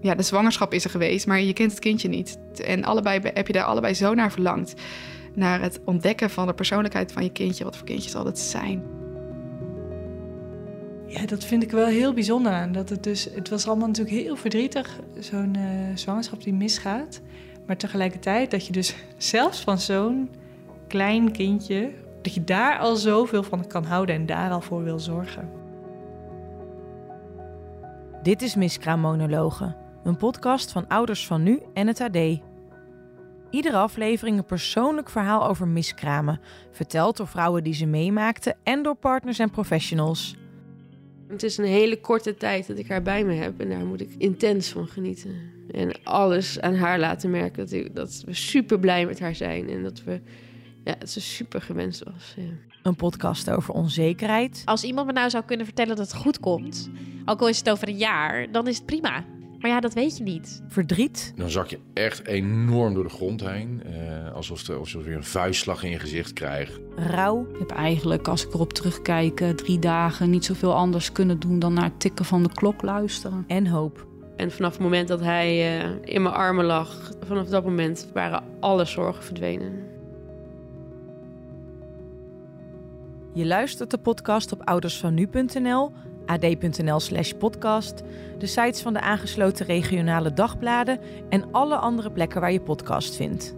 ja, de zwangerschap is er geweest, maar je kent het kindje niet. En allebei heb je daar allebei zo naar verlangd. Naar het ontdekken van de persoonlijkheid van je kindje. Wat voor kindje zal het zijn? Ja, dat vind ik wel heel bijzonder aan. Dat het, dus, het was allemaal natuurlijk heel verdrietig, zo'n uh, zwangerschap die misgaat. Maar tegelijkertijd dat je dus zelfs van zo'n klein kindje, dat je daar al zoveel van kan houden en daar al voor wil zorgen. Dit is Miskraammonologen, een podcast van Ouders van Nu en het AD. Iedere aflevering een persoonlijk verhaal over miskramen, verteld door vrouwen die ze meemaakten en door partners en professionals. Het is een hele korte tijd dat ik haar bij me heb en daar moet ik intens van genieten. En alles aan haar laten merken dat, ik, dat we super blij met haar zijn en dat we ja, dat ze super gewenst was. Ja. Een podcast over onzekerheid. Als iemand me nou zou kunnen vertellen dat het goed komt, ook al is het over een jaar, dan is het prima. Maar ja, dat weet je niet. Verdriet. Dan zak je echt enorm door de grond heen. Uh, alsof, alsof je een vuistslag in je gezicht krijgt. Rouw. Ik heb eigenlijk, als ik erop terugkijk, eh, drie dagen niet zoveel anders kunnen doen dan naar het tikken van de klok luisteren. En hoop. En vanaf het moment dat hij uh, in mijn armen lag, vanaf dat moment waren alle zorgen verdwenen. Je luistert de podcast op oudersvannu.nl, ad.nl slash podcast, de sites van de aangesloten regionale dagbladen en alle andere plekken waar je podcast vindt.